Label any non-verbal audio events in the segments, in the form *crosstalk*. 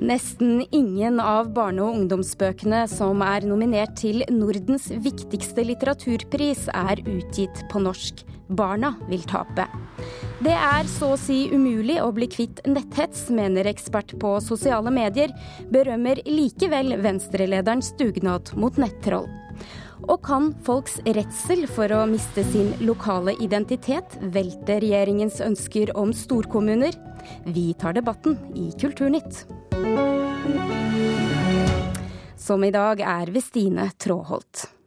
Nesten ingen av barne- og ungdomsbøkene som er nominert til Nordens viktigste litteraturpris, er utgitt på norsk. Barna vil tape. Det er så å si umulig å bli kvitt netthets, mener ekspert på sosiale medier, berømmer likevel venstrelederens dugnad mot nettroll. Og kan folks redsel for å miste sin lokale identitet velte regjeringens ønsker om storkommuner? Vi tar debatten i Kulturnytt. Som i dag er ved Stine Tråholt.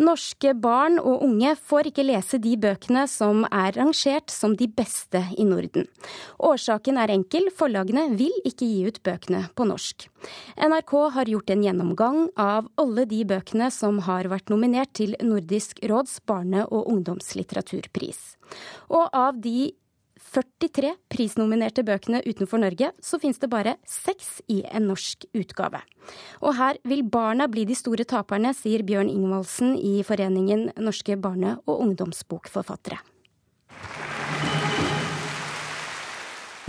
Norske barn og unge får ikke lese de bøkene som er rangert som de beste i Norden. Årsaken er enkel, forlagene vil ikke gi ut bøkene på norsk. NRK har gjort en gjennomgang av alle de bøkene som har vært nominert til Nordisk råds barne- og ungdomslitteraturpris. Og av de 43 prisnominerte bøkene utenfor Norge, så finnes det bare seks i en norsk utgave. Og her vil barna bli de store taperne, sier Bjørn Ingvaldsen i Foreningen norske barne- og ungdomsbokforfattere.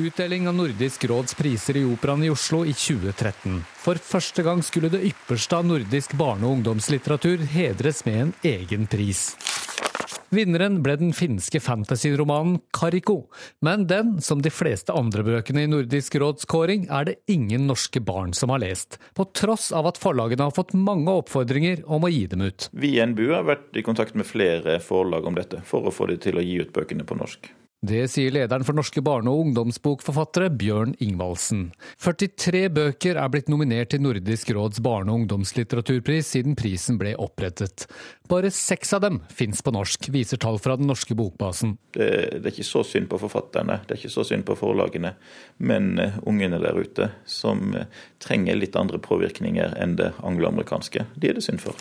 Utdeling av Nordisk råds priser i Operaen i Oslo i 2013. For første gang skulle det ypperste av nordisk barne- og ungdomslitteratur hedres med en egen pris. Vinneren ble den finske fantasyromanen Kariko, men den, som de fleste andre bøkene i Nordisk råds kåring, er det ingen norske barn som har lest, på tross av at forlagene har fått mange oppfordringer om å gi dem ut. Vi i NBU har vært i kontakt med flere forlag om dette, for å få dem til å gi ut bøkene på norsk. Det sier lederen for norske barne- og ungdomsbokforfattere, Bjørn Ingvaldsen. 43 bøker er blitt nominert til Nordisk råds barne- og ungdomslitteraturpris siden prisen ble opprettet. Bare seks av dem fins på norsk, viser tall fra den norske bokbasen. Det, det, er ikke så synd på forfatterne, det er ikke så synd på forlagene, men uh, ungene der ute som uh, trenger litt andre påvirkninger enn det angloamerikanske, de er det synd for.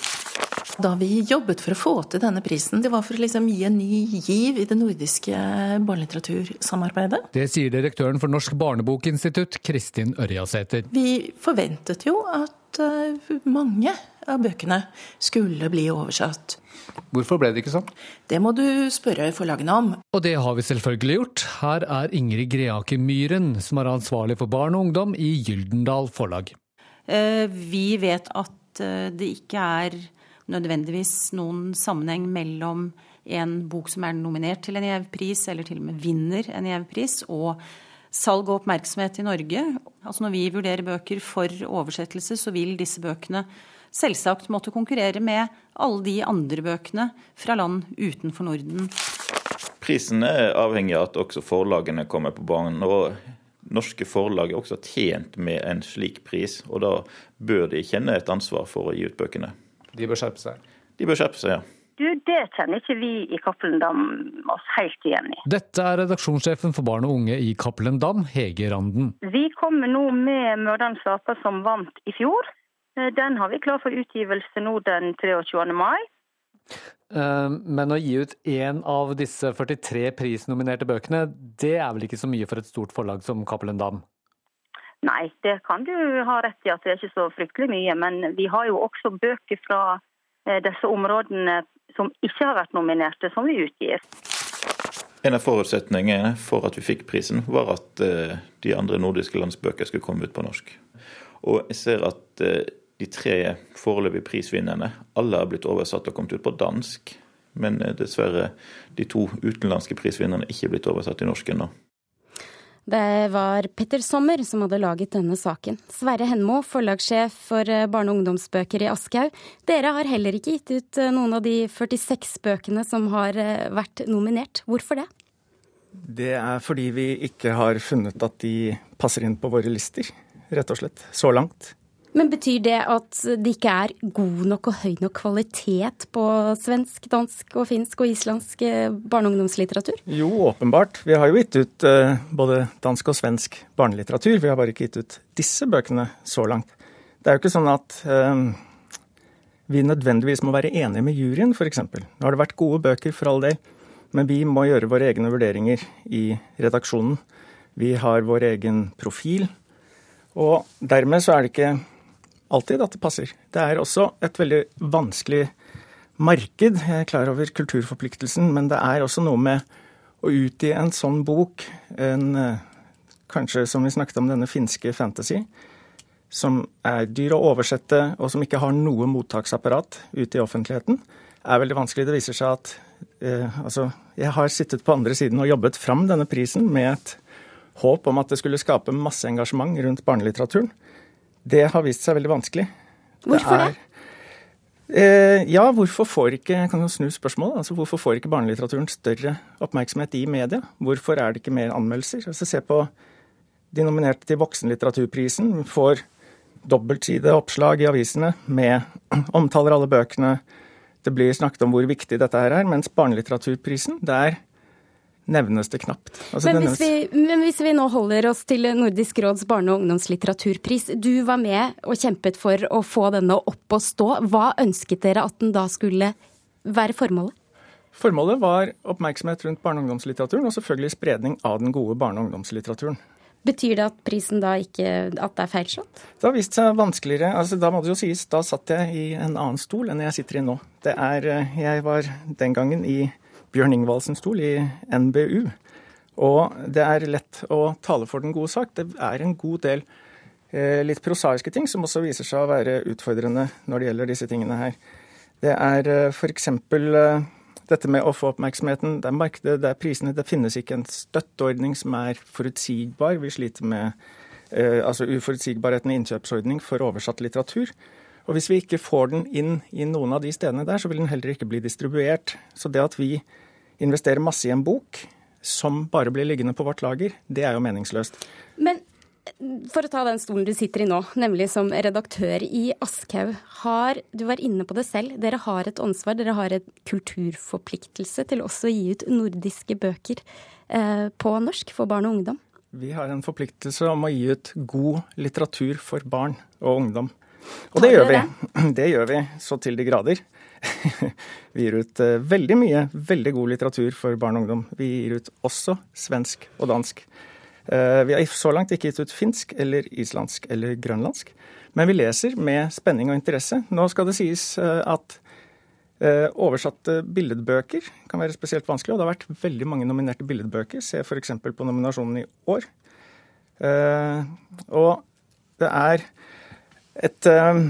Da vi jobbet for å få til denne prisen, det var for å liksom gi en ny giv i det nordiske barnelitteratursamarbeidet. Det sier direktøren for Norsk barnebokinstitutt, Kristin Ørjasæter. Vi forventet jo at uh, mange av bøkene skulle bli oversatt. Hvorfor ble det ikke sånn? Det må du spørre forlagene om. Og det har vi selvfølgelig gjort. Her er Ingrid Greake Myhren, som er ansvarlig for barn og ungdom i Gyldendal Forlag. Vi vet at det ikke er nødvendigvis noen sammenheng mellom en bok som er nominert til en gjev-pris, eller til og med vinner en gjev-pris, og salg og oppmerksomhet i Norge. Altså Når vi vurderer bøker for oversettelse, så vil disse bøkene selvsagt måtte konkurrere med alle de andre bøkene fra land utenfor Norden. Prisen er avhengig av at også forlagene kommer på banen. og Norske forlag er også tjent med en slik pris, og da bør de kjenne et ansvar for å gi ut bøkene. De bør skjerpe seg? De bør skjerpe seg, ja. Du, Det kjenner ikke vi i Cappelen Dam oss helt igjen i. Dette er redaksjonssjefen for barn og unge i Cappelen Dam, Hege Randen. Vi kommer nå med Mørdalens Aper som vant i fjor. Den har vi klar for utgivelse nå den 23. mai. Men å gi ut én av disse 43 prisnominerte bøkene, det er vel ikke så mye for et stort forlag som Cappelen Dam? Nei, det kan du ha rett i at det er ikke så fryktelig mye. Men vi har jo også bøker fra disse områdene som ikke har vært nominerte, som vi utgir. En av forutsetningene for at vi fikk prisen, var at de andre nordiske lands bøker skulle komme ut på norsk. Og jeg ser at de tre foreløpige prisvinnerne, alle har blitt oversatt og kommet ut på dansk. Men dessverre, de to utenlandske prisvinnerne er ikke blitt oversatt til norsk ennå. Det var Petter Sommer som hadde laget denne saken. Sverre Henmo, forlagssjef for barne- og ungdomsbøker i Aschehoug. Dere har heller ikke gitt ut noen av de 46 bøkene som har vært nominert. Hvorfor det? Det er fordi vi ikke har funnet at de passer inn på våre lister, rett og slett. Så langt. Men betyr det at det ikke er god nok og høy nok kvalitet på svensk, dansk og finsk og islandsk barne- og ungdomslitteratur? Jo, åpenbart. Vi har jo gitt ut uh, både dansk og svensk barnelitteratur. Vi har bare ikke gitt ut disse bøkene så langt. Det er jo ikke sånn at uh, vi nødvendigvis må være enige med juryen, f.eks. Nå har det vært gode bøker, for all del, men vi må gjøre våre egne vurderinger i redaksjonen. Vi har vår egen profil, og dermed så er det ikke alltid at det passer. Det er også et veldig vanskelig marked. Jeg er klar over kulturforpliktelsen, men det er også noe med å utgi en sånn bok, en kanskje som vi snakket om denne finske fantasy, som er dyr å oversette, og som ikke har noe mottaksapparat ute i offentligheten, er veldig vanskelig. Det viser seg at eh, altså, jeg har sittet på andre siden og jobbet fram denne prisen med et håp om at det skulle skape masse engasjement rundt barnelitteraturen. Det har vist seg veldig vanskelig. Hvorfor det? Eh, ja, hvorfor får ikke kan jo snu spørsmålet, altså hvorfor får ikke barnelitteraturen større oppmerksomhet i media? Hvorfor er det ikke mer anmeldelser? Altså, se på de nominerte til Voksenlitteraturprisen. får dobbeltside oppslag i avisene med *clears throat* omtaler alle bøkene. Det blir snakket om hvor viktig dette her er, mens barnelitteraturprisen, der nevnes det knapt. Altså, men, hvis vi, men, hvis vi, nå holder oss til Nordisk råds barne- og ungdomslitteraturpris. Du var med og kjempet for å få denne opp og stå. Hva ønsket dere at den da skulle være formålet? Formålet var oppmerksomhet rundt barne- og ungdomslitteraturen, og selvfølgelig spredning av den gode barne- og ungdomslitteraturen. Betyr det at prisen da ikke at det er feilslått? Det har vist seg vanskeligere. Altså, da må det jo sies, da satt jeg i en annen stol enn jeg sitter i nå. Det er, eh, Jeg var den gangen i Bjørn Ingvaldsen stol i NBU. Og det er lett å tale for den gode sak. Det er en god del eh, litt prosaiske ting som også viser seg å være utfordrende når det gjelder disse tingene her. Det er eh, f.eks. Eh, dette med å få oppmerksomheten. Det er markedet, det er prisene. Det finnes ikke en støtteordning som er forutsigbar. Vi sliter med eh, altså uforutsigbarheten i innkjøpsordning for oversatt litteratur. Og hvis vi ikke får den inn i noen av de stedene der, så vil den heller ikke bli distribuert. Så det at vi investerer masse i en bok som bare blir liggende på vårt lager, det er jo meningsløst. Men for å ta den stolen du sitter i nå, nemlig som redaktør i Aschehoug. Du var inne på det selv. Dere har et ansvar, dere har en kulturforpliktelse til også å gi ut nordiske bøker eh, på norsk for barn og ungdom? Vi har en forpliktelse om å gi ut god litteratur for barn og ungdom. Og det gjør vi. *clears throat* Det gjør vi så til de grader. *laughs* Vi gir ut eh, veldig mye veldig god litteratur for barn og ungdom. Vi gir ut også svensk og dansk. Eh, vi har så langt ikke gitt ut finsk eller islandsk eller grønlandsk. Men vi leser med spenning og interesse. Nå skal det sies eh, at oversatte billedbøker kan være spesielt vanskelig, og det har vært veldig mange nominerte billedbøker. Se f.eks. på nominasjonen i år. Og det er et eh,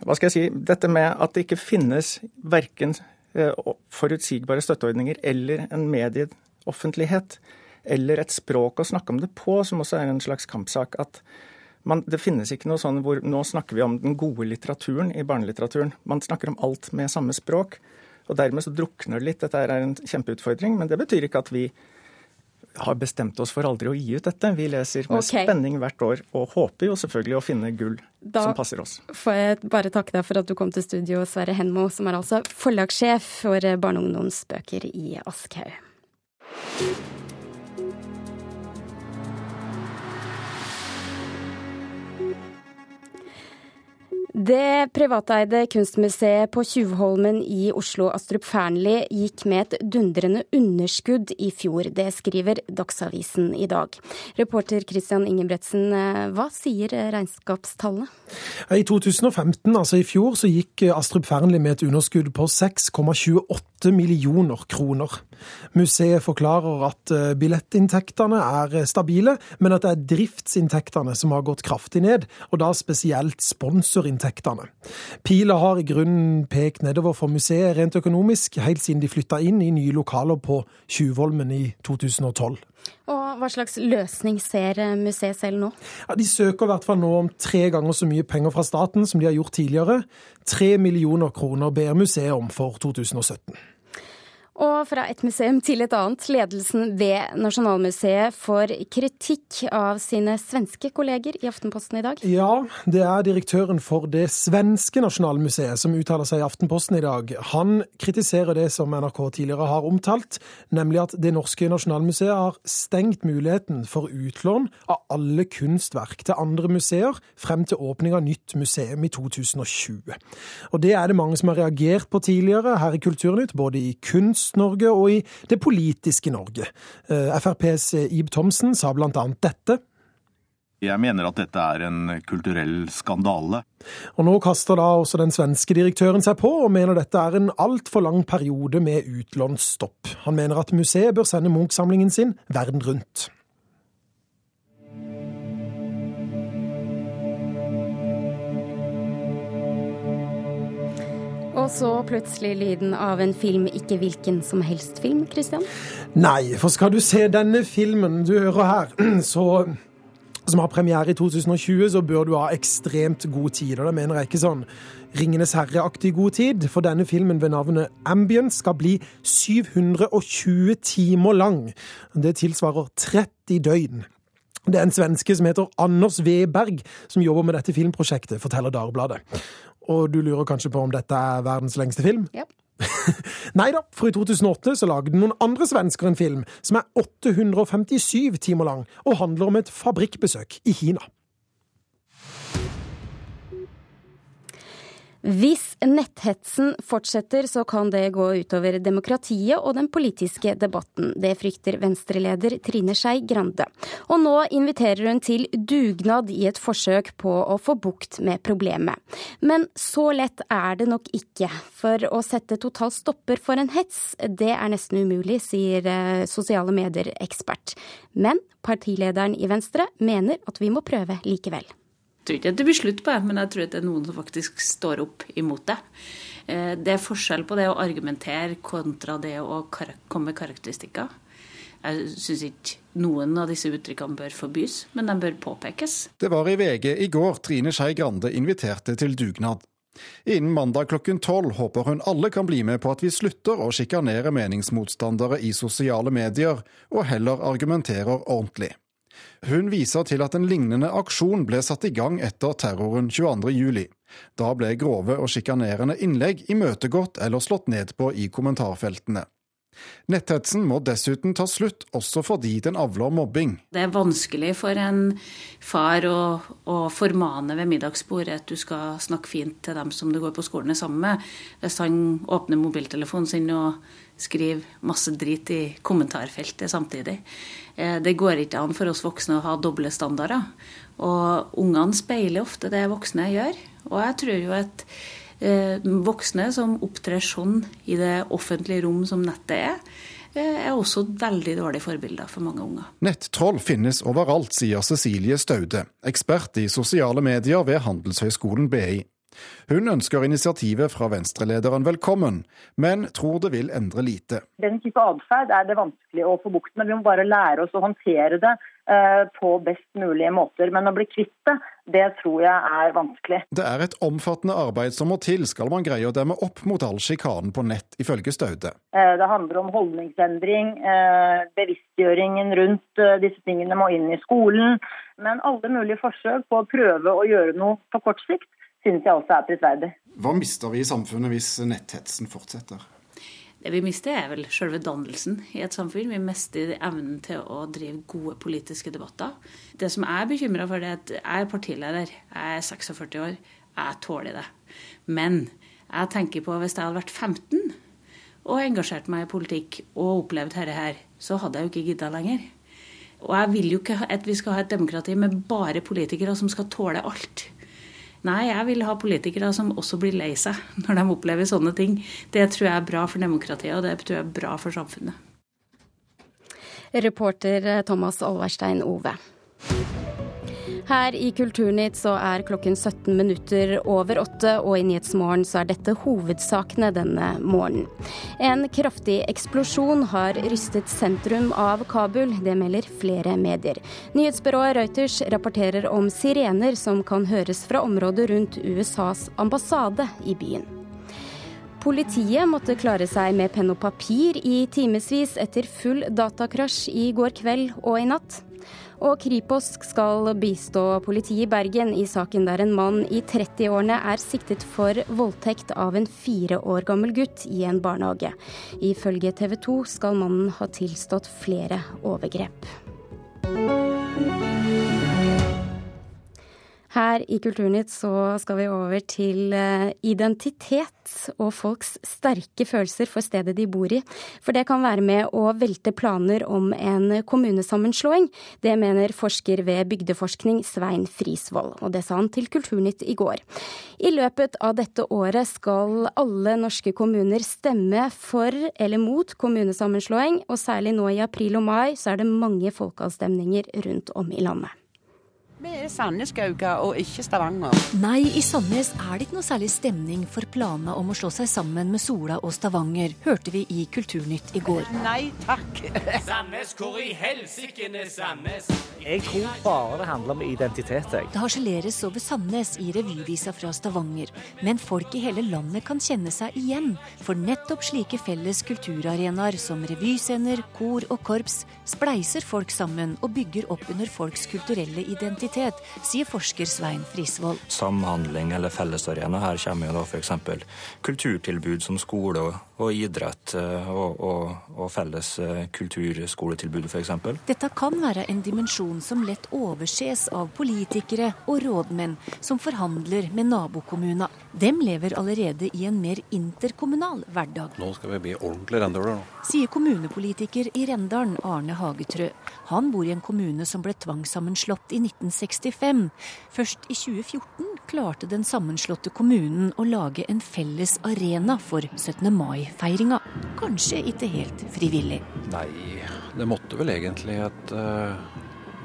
Hva skal jeg si Dette med at det ikke finnes verken eh, forutsigbare støtteordninger eller en medieoffentlighet eller et språk å snakke om det på, som også er en slags kampsak. at man, det finnes ikke noe sånn hvor Nå snakker vi om den gode litteraturen i barnelitteraturen. Man snakker om alt med samme språk. Og dermed så drukner det litt. Dette er en kjempeutfordring. Men det betyr ikke at vi har bestemt oss for aldri å gi ut dette. Vi leser med okay. spenning hvert år, og håper jo selvfølgelig å finne gull da som passer oss. Da får jeg bare takke deg for at du kom til studio, Sverre Henmo, som er altså forlagssjef for barne- og ungdomsbøker i Aschehoug. Det privateide kunstmuseet på Tjuvholmen i Oslo, Astrup Fearnley, gikk med et dundrende underskudd i fjor. Det skriver Dagsavisen i dag. Reporter Christian Ingebretsen, eh, hva sier regnskapstallene? I 2015, altså i fjor, så gikk Astrup Fearnley med et underskudd på 6,28 millioner kroner. Museet forklarer at eh, billettinntektene er stabile, men at det er driftsinntektene som har gått kraftig ned, og da spesielt sponsorinntektene. Pila har i grunnen pekt nedover for museet rent økonomisk, helt siden de flytta inn i nye lokaler på Tjuvholmen i 2012. Og Hva slags løsning ser eh, museet selv nå? Ja, de søker i hvert fall nå om tre ganger så mye penger fra staten som de har gjort tidligere. Tre millioner kroner ber museet om for 2017. Og fra et museum til et annet. Ledelsen ved Nasjonalmuseet får kritikk av sine svenske kolleger i Aftenposten i dag. Ja, det er direktøren for det svenske Nasjonalmuseet som uttaler seg i Aftenposten i dag. Han kritiserer det som NRK tidligere har omtalt, nemlig at det norske Nasjonalmuseet har stengt muligheten for utlån av alle kunstverk til andre museer frem til åpning av nytt museum i 2020. Og det er det mange som har reagert på tidligere her i Kulturnytt, både i kunst Kunst-Norge og i det politiske Norge. Eh, FrPs eh, Ib Thomsen sa annet dette. Jeg mener at dette er en kulturell skandale. Og Nå kaster da også den svenske direktøren seg på, og mener dette er en altfor lang periode med utlånsstopp. Han mener at museet bør sende Munch-samlingen sin verden rundt. Så plutselig lyden av en film, ikke hvilken som helst film, Christian? Nei, for skal du se denne filmen du hører her, *clears throat* så som har premiere i 2020, så bør du ha ekstremt god tid. Og da mener jeg ikke sånn Ringenes herre-aktig god tid, for denne filmen ved navnet Ambient skal bli 720 timer lang. Det tilsvarer 30 døgn. Det er en svenske som heter Anders Weberg, som jobber med dette filmprosjektet, forteller Dagbladet. Og du lurer kanskje på om dette er verdens lengste film? Ja. *laughs* Nei da, for i 2008 så lagde noen andre svensker en film som er 857 timer lang, og handler om et fabrikkbesøk i Kina. Hvis netthetsen fortsetter, så kan det gå utover demokratiet og den politiske debatten. Det frykter Venstre-leder Trine Skei Grande. Og nå inviterer hun til dugnad i et forsøk på å få bukt med problemet. Men så lett er det nok ikke. For å sette total stopper for en hets, det er nesten umulig, sier eh, sosiale medier-ekspert. Men partilederen i Venstre mener at vi må prøve likevel tror ikke at det blir slutt på det, men jeg tror at det er noen som faktisk står opp imot det. Eh, det er forskjell på det å argumentere kontra det å komme med karakteristikker. Jeg syns ikke noen av disse uttrykkene bør forbys, men de bør påpekes. Det var i VG i går Trine Skei Grande inviterte til dugnad. Innen mandag klokken tolv håper hun alle kan bli med på at vi slutter å sjikanere meningsmotstandere i sosiale medier, og heller argumenterer ordentlig. Hun viser til at en lignende aksjon ble satt i gang etter terroren 22.07. Da ble grove og sjikanerende innlegg imøtegått eller slått ned på i kommentarfeltene. Netthetsen må dessuten ta slutt, også fordi den avler mobbing. Det er vanskelig for en far å, å, formane ved middagsbordet at du skal snakke fint til dem som du går på skolen sammen med, hvis han åpner mobiltelefonen sin og skriver masse drit i kommentarfeltet samtidig. Eh, det går ikke an for oss voksne å ha doble standarder. Og ungene speiler ofte det voksne gjør. Og jeg tror jo at Eh, voksne som opptrer sånn i det offentlige rom som nettet er, eh, er også veldig dårlige forbilder for mange unger. Nettroll finnes overalt, sier Cecilie Staude, ekspert i sosiale medier ved Handelshøyskolen BI. Hun ønsker initiativet fra Venstre-lederen velkommen, men tror det vil endre lite. Den type atferd er det vanskelig å få bukt med. Vi må bare lære oss å håndtere det Eh, på best mulige måter. Men å bli kvitt det, det tror jeg er vanskelig. Det er et omfattende arbeid som må til skal man greie å demme opp mot all sjikanen på nett, ifølge Staude. Eh, det handler om holdningsendring, eh, bevisstgjøringen rundt disse tingene må inn i skolen. Men alle mulige forsøk på å prøve å gjøre noe på kort sikt, syns jeg også er prisverdig. Hva mister vi i samfunnet hvis netthetsen fortsetter? Det vi mister, er vel selve dannelsen i et samfunn. Vi mister evnen til å drive gode politiske debatter. Det som jeg er bekymra for, er at jeg er partileder. Jeg er 46 år. Jeg tåler det. Men jeg tenker på hvis jeg hadde vært 15 og engasjert meg i politikk og opplevd dette her, så hadde jeg jo ikke gidda lenger. Og jeg vil jo ikke at vi skal ha et demokrati med bare politikere som skal tåle alt. Nei, jeg vil ha politikere som også blir lei seg *laughs* når de opplever sånne ting. Det tror jeg er bra for demokratiet, og det tror jeg er bra for samfunnet. Reporter Thomas Olverstein Ove. Her i Kulturnytt så er klokken 17 minutter over åtte, og i Nyhetsmorgen så er dette hovedsakene denne morgenen. En kraftig eksplosjon har rystet sentrum av Kabul, det melder flere medier. Nyhetsbyrået Reuters rapporterer om sirener som kan høres fra området rundt USAs ambassade i byen. Politiet måtte klare seg med penn og papir i timevis etter full datakrasj i går kveld og i natt. Og Kripos skal bistå politiet i Bergen i saken der en mann i 30-årene er siktet for voldtekt av en fire år gammel gutt i en barnehage. Ifølge TV 2 skal mannen ha tilstått flere overgrep. Her i Kulturnytt så skal vi over til eh, identitet og folks sterke følelser for stedet de bor i. For det kan være med å velte planer om en kommunesammenslåing. Det mener forsker ved Bygdeforskning Svein Frisvold, og det sa han til Kulturnytt i går. I løpet av dette året skal alle norske kommuner stemme for eller mot kommunesammenslåing, og særlig nå i april og mai så er det mange folkeavstemninger rundt om i landet. Vi er Sandnesgauga og ikke Stavanger. Nei, i Sandnes er det ikke noe særlig stemning for planene om å slå seg sammen med Sola og Stavanger, hørte vi i Kulturnytt i går. Nei takk. Sandnes, hvor i helsike er Sandnes? Jeg tror bare det handler om identitet. Jeg. Det harseleres over Sandnes i revyvisa fra Stavanger, men folk i hele landet kan kjenne seg igjen. For nettopp slike felles kulturarenaer som revyscener, kor og korps spleiser folk sammen og bygger opp under folks kulturelle identitet identitet, sier forsker Svein Frisvold. Samhandling eller fellesarena. Her kommer jo da f.eks. kulturtilbud som skole og, og idrett eh, og, og, og, felles eh, kulturskoletilbud f.eks. Dette kan være en dimensjon som lett overses av politikere og rådmenn som forhandler med nabokommuner. Dem lever allerede i en mer interkommunal hverdag. Nå skal vi bli ordentlig rendøler, Sier kommunepolitiker i Rendalen, Arne Hagetrø. Han bor i en kommune som ble tvangssammenslått i 1965. Først i 2014 klarte den sammenslåtte kommunen å lage en felles arena for 17. mai-feiringa. Kanskje ikke helt frivillig. Nei, det måtte vel egentlig et uh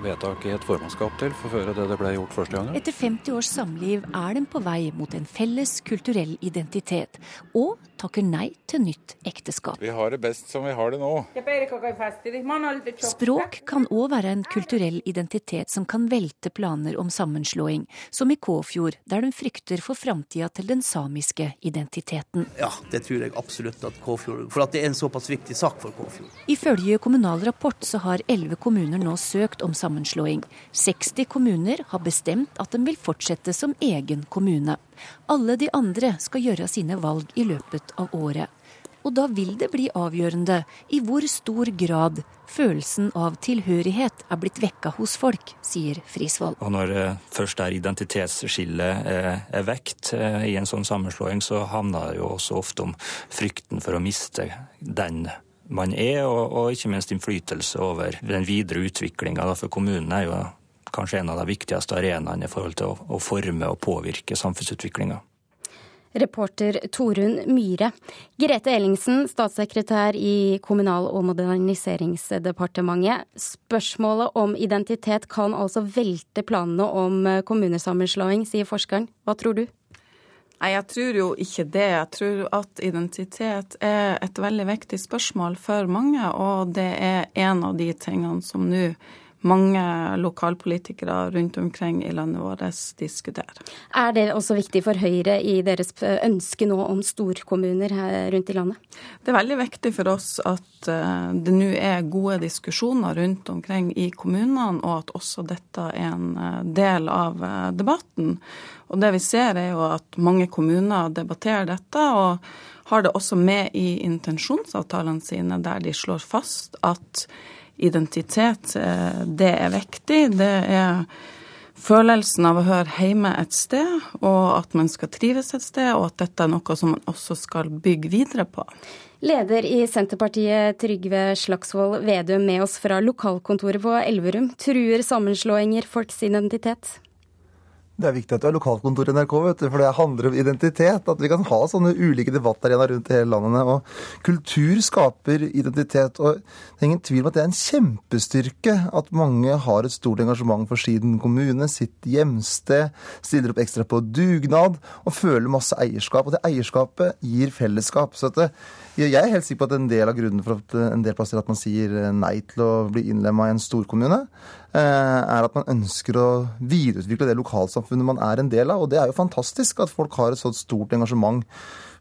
vedtak i et formannskap til for før det det ble gjort første gangen. Etter 50 års samliv er den på vei mot en felles kulturell identitet, og takker nei til nytt ekteskap. Vi har det best som vi har det nå. Språk kan òg være en kulturell identitet som kan velte planer om sammenslåing, som i Kåfjord, der de frykter for framtida til den samiske identiteten. Ja, det tror jeg absolutt at Kåfjord For at det er en såpass viktig sak for Kåfjord. Ifølge Kommunal Rapport så har elleve kommuner nå søkt om sammenslåing. 60 kommuner har bestemt at de vil fortsette som egen kommune. Alle de andre skal gjøre sine valg i løpet av året. Og da vil det bli avgjørende i hvor stor grad følelsen av tilhørighet er blitt vekka hos folk, sier Frisvold. Og når eh, først der identitetsskillet eh, er vekt eh, i en sånn sammenslåing, så handler det jo også ofte om frykten for å miste den man er, og, og ikke minst innflytelse over den videre utviklinga. For kommunen er jo kanskje en av de viktigste arenaene i forhold til å, å forme og påvirke samfunnsutviklinga. Reporter Torunn Myhre. Grete Ellingsen, statssekretær i Kommunal- og moderniseringsdepartementet. Spørsmålet om identitet kan altså velte planene om kommunesammenslåing, sier forskeren. Hva tror du? Nei, Jeg tror jo ikke det. Jeg tror at identitet er et veldig viktig spørsmål for mange, og det er en av de tingene som nå mange lokalpolitikere rundt omkring i landet vårt diskuterer. Er det også viktig for Høyre i deres ønske nå om storkommuner rundt i landet? Det er veldig viktig for oss at eh, det nå er gode diskusjoner rundt omkring i kommunene, og at også dette er en eh, del av eh, debatten. Og det vi ser er jo at mange kommuner debatterer dette. og har det også med i intensjonsavtalene sine, der de slår fast at identitet, eh, det er viktig. Det er følelsen av å høre hjemme et sted, og at man skal trives et sted, og at dette er noe som man også skal bygge videre på. Leder i Senterpartiet Trygve Slagsvold Vedum med oss fra lokalkontoret på Elverum. Truer sammenslåinger folks identitet? Det er viktig at du har lokalkontor i NRK, vet du, for det handler om identitet. At vi kan ha sånne ulike debattarenaer rundt i hele landet. Og kultur skaper identitet. Og det er ingen tvil om at det er en kjempestyrke at mange har et stort engasjement for sin kommune, sitt hjemsted, stiller opp ekstra på dugnad og føler masse eierskap. Og det eierskapet gir fellesskap. Så det, jeg er helt sikker på at en del av grunnen for at en del plasser at man sier nei til å bli innlemma i en storkommune, Eh, er at man ønsker å videreutvikle det lokalsamfunnet man er en del av. Og det er jo fantastisk at folk har et så stort engasjement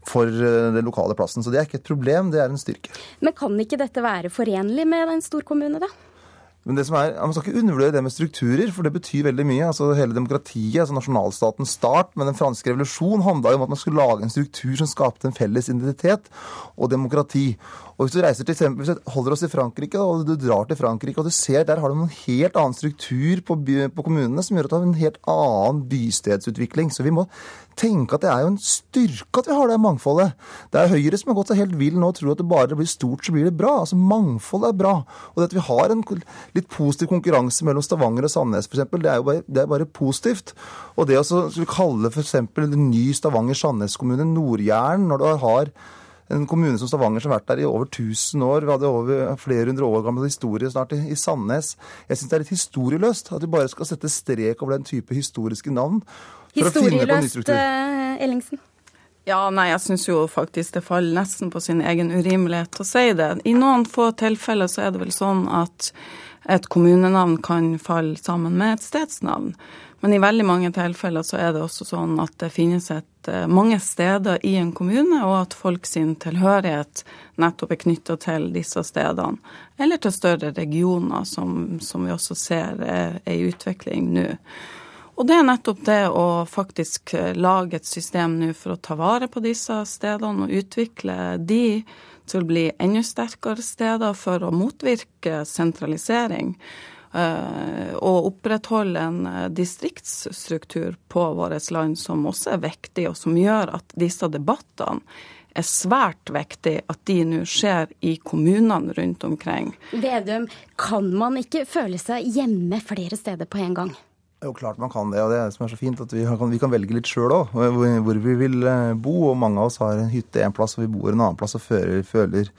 for eh, den lokale plassen. Så det er ikke et problem, det er en styrke. Men kan ikke dette være forenlig med en storkommune, da? Men det som er, Man skal ikke undervurdere det med strukturer, for det betyr veldig mye. altså Hele demokratiet, altså nasjonalstatens start med den franske revolusjon, handla om at man skulle lage en struktur som skapte en felles identitet og demokrati. Og Hvis du reiser til eksempel, hvis du holder oss i Frankrike, og du drar til Frankrike, og du ser der har de en helt annen struktur på, by, på kommunene som gjør at du har en helt annen bystedsutvikling. Så vi må tenke at det er jo en styrke at vi har det mangfoldet. Det er Høyre som har gått seg helt vill nå og tror at det bare blir stort, så blir det bra. Altså Mangfold er bra. Og det at vi har en litt positiv konkurranse mellom Stavanger og Sandnes f.eks., det er jo bare, det er bare positivt. Og det å kalle f.eks. en ny Stavanger-Sandnes kommune Nord-Jæren, når du har en kommune som Stavanger som har vært der i over 1000 år. Vi hadde over flere hundre år gammel historie snart i, i Sandnes. Jeg syns det er litt historieløst at vi bare skal sette strek over den type historiske navn. Historieløst, eh, Ellingsen. Ja, nei, jeg syns jo faktisk det faller nesten på sin egen urimelighet å si det. I noen få tilfeller så er det vel sånn at et kommunenavn kan falle sammen med et stedsnavn. Men i veldig mange tilfeller så er det også sånn at det finnes et, eh, mange steder i en kommune, og at folk sin tilhørighet nettopp er knytta til disse stedene. Eller til større regioner, som, som vi også ser er, er i utvikling nå. Og det er nettopp det å faktisk eh, lage et system nå for å ta vare på disse stedene og utvikle de til å bli enda sterkere steder for å motvirke sentralisering. eh, Og opprettholde en eh, distriktsstruktur på vårt land som også er viktig, og som gjør at disse debattene er svært viktig at de nå skjer i kommunene rundt omkring. Vedum, kan man ikke føle seg hjemme flere steder på en gang? Jo klart man kan det, og det er det som er så fint. at Vi kan, vi kan velge litt sjøl òg, hvor, vi vil eh, bo. Og mange av oss har en hytte en plass, og vi bor en annen plass og føler, føler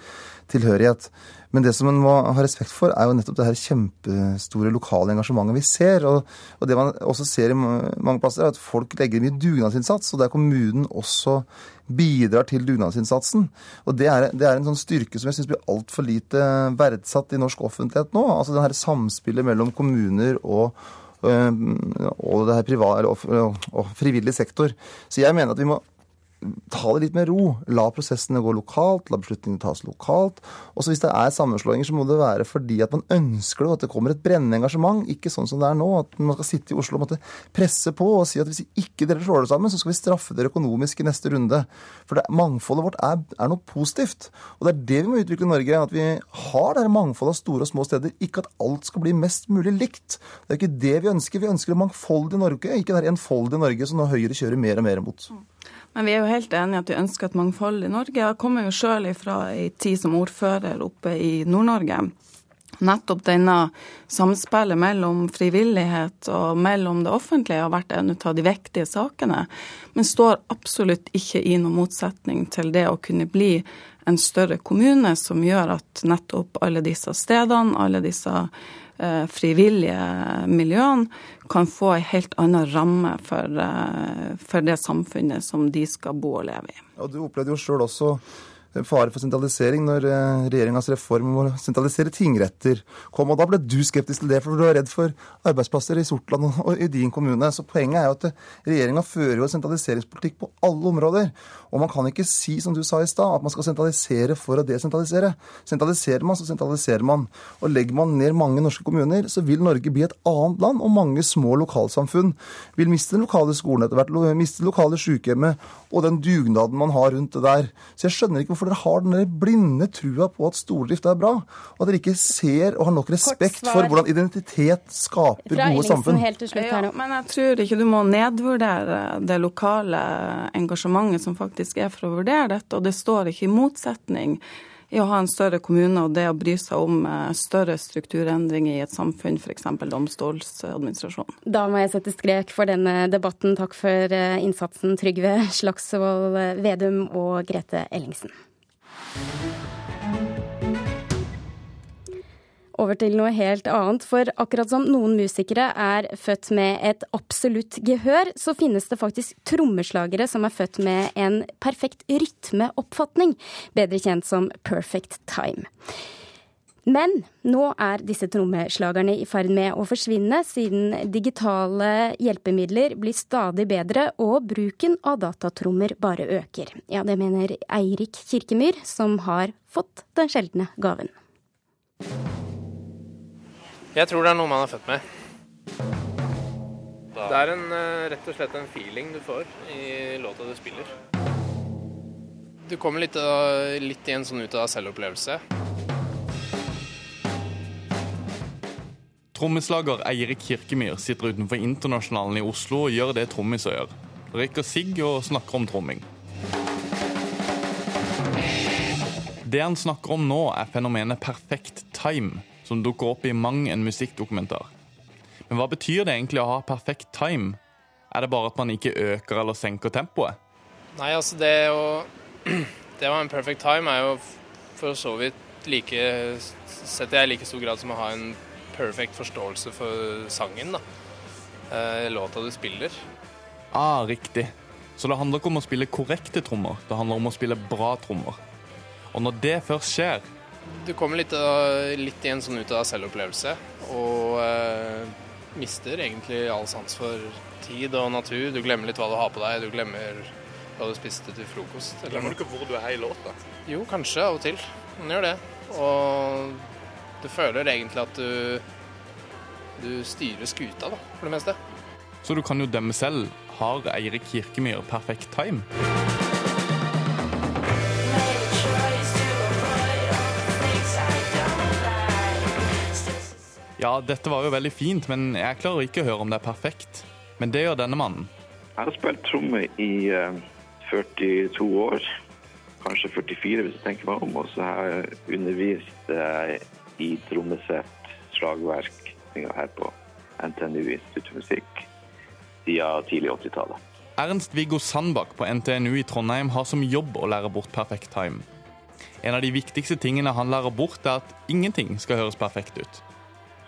tilhørighet. Men det som man må ha respekt for, er jo nettopp det her kjempestore lokale engasjementet vi ser. Og, og det man også ser i mange plasser, er at folk legger mye dugnadsinnsats, og der kommunen også bidrar til dugnadsinnsatsen. Og det er, det er en sånn styrke som jeg syns blir altfor lite verdsatt i norsk offentlighet nå. Altså det her samspillet mellom kommuner og og det her privat, og, og frivillig sektor. Så jeg mener at vi må ta det litt med ro. La prosessene gå lokalt, la beslutningene tas lokalt. Og så hvis det er sammenslåinger, så må det være fordi at man ønsker det, og at det kommer et brennende engasjement. Ikke sånn som det er nå, at man skal sitte i Oslo og måtte presse på og si at hvis ikke dere slår det sammen, så skal vi straffe dere økonomisk i neste runde. For det, mangfoldet vårt er, er noe positivt. Og det er det vi må utvikle i Norge. At vi har det mangfoldet av store og små steder. Ikke at alt skal bli mest mulig likt. Det er ikke det vi ønsker. Vi ønsker et mangfoldig Norge, ikke det enfoldige Norge som nå Høyre kjører mer og mer imot. Men vi er jo helt enige at vi ønsker et mangfold i Norge. Jeg kommer jo sjøl ifra ei tid som ordfører oppe i Nord-Norge. Nettopp denne samspillet mellom frivillighet og mellom det offentlige har vært en av de viktige sakene, men står absolutt ikke i noen motsetning til det å kunne bli en større kommune som gjør at nettopp alle disse stedene, alle disse eh, frivillige miljøene kan få en helt annen ramme for, eh, for det samfunnet som de skal bo og leve i. Og du opplevde jo sjøl også fare for sentralisering når eh, regjeringas reform om å sentralisere tingretter kom. Og da ble du skeptisk til det, for du er redd for arbeidsplasser i Sortland og- i din kommune. Så poenget er jo at regjeringa fører jo sentraliseringspolitikk på alle områder. Og man kan ikke si, som du sa i stad, at man skal sentralisere for å desentralisere. Sentraliserer man, så sentraliserer man. Og legger man ned mange norske kommuner, så vil Norge bli et annet land, og mange små lokalsamfunn vil miste den lokale skolen etter hvert, miste det lokale sykehjemmet og den dugnaden man har rundt det der. Så jeg skjønner ikke hvorfor dere har den der blinde trua på at stordrift er bra, og at dere ikke ser og har nok respekt for hvordan identitet skaper Fra gode samfunn. helt til slutt her Ja, men jeg tror ikke du må nedvurdere det lokale engasjementet som faktisk er for å vurdere dette, og det står ikke i motsetning i å ha en større kommune og det å bry seg om eh, større strukturendringer i et samfunn, f.eks. domstolsadministrasjon. Da må jeg sette strek for denne debatten. Takk for eh, innsatsen, Trygve Slagsvold Vedum og Grete Ellingsen. Over til noe helt annet, for akkurat som noen musikere er født med et absolutt gehør, så finnes det faktisk trommeslagere som er født med en perfekt rytmeoppfatning, bedre kjent som perfect time. Men nå er disse trommeslagerne i ferd med å forsvinne, siden digitale hjelpemidler blir stadig bedre og bruken av datatrommer bare øker. Ja, det mener Eirik Kirkemyr, som har fått den sjeldne gaven. Jeg tror det er noe man er født med. Det er en, eh, rett og slett en feeling du får i låta du spiller. Du kommer litt, litt i en sånn ut av selvopplevelse. Trommeslager Eirik Kirkemyr sitter utenfor Internasjonalen i Oslo og gjør det trommiser gjør. Røyker sigg og snakker om tromming. Det han snakker om nå, er fenomenet perfekt time, som dukker opp i mang en musikkdokumentar. Men hva betyr det egentlig å ha perfekt time? Er det bare at man ikke øker eller senker tempoet? Nei, altså det å *clears throat* Det var en perfect time er jo for så vidt like Setter jeg i like stor grad som å ha en perfekt forståelse for sangen, da. Eh, låta du spiller. Ah, riktig. Så det handler ikke om å spille korrekte trommer, det handler om å spille bra trommer. Og når det først skjer Du kommer litt, litt i en sånn ut av selvopplevelse, og eh, mister egentlig all sans for tid og natur. Du glemmer litt hva du har på deg, du glemmer hva du spiste til frokost. eller Glemmer du ikke hvor du er i låta? Jo, kanskje av og til. Man gjør det. Og du føler egentlig at du, du styrer skuta, da, for det meste. Så du kan jo dømme selv. Har Eirik Kirkemyr perfekt time? Ja, dette var jo veldig fint, men jeg klarer ikke å høre om det er perfekt. Men det gjør denne mannen. Jeg har spilt tromme i uh, 42 år, kanskje 44 hvis jeg tenker meg om. Og så har jeg undervist uh, i trommesett, slagverk her på NTNU Institutt for musikk siden tidlig 80-tallet. Ernst-Viggo Sandbakk på NTNU i Trondheim har som jobb å lære bort perfekt time. En av de viktigste tingene han lærer bort, er at ingenting skal høres perfekt ut.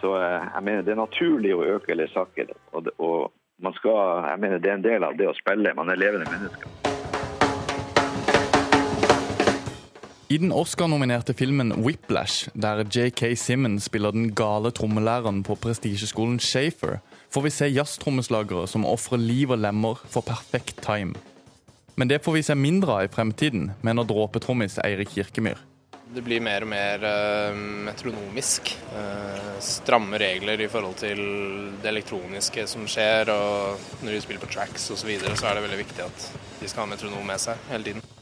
Så eh, jeg mener det er naturlig å øke eller sakke. Og, og man skal, jeg mener det er en del av det å spille. Man er levende mennesker. I den Oscar-nominerte filmen Whiplash, der J.K. Simmons spiller den gale trommelæreren på prestisjeskolen Shafer, får vi se jazztrommeslagere som ofrer liv og lemmer for perfekt time. Men det får vi se mindre av i fremtiden, mener dråpetrommis Eirik Kirkemyr. Det blir mer og mer eh, metronomisk. Eh, stramme regler i forhold til det elektroniske som skjer. Og når de spiller på tracks osv., så, videre, så er det veldig viktig at de skal ha metronom med seg hele tiden.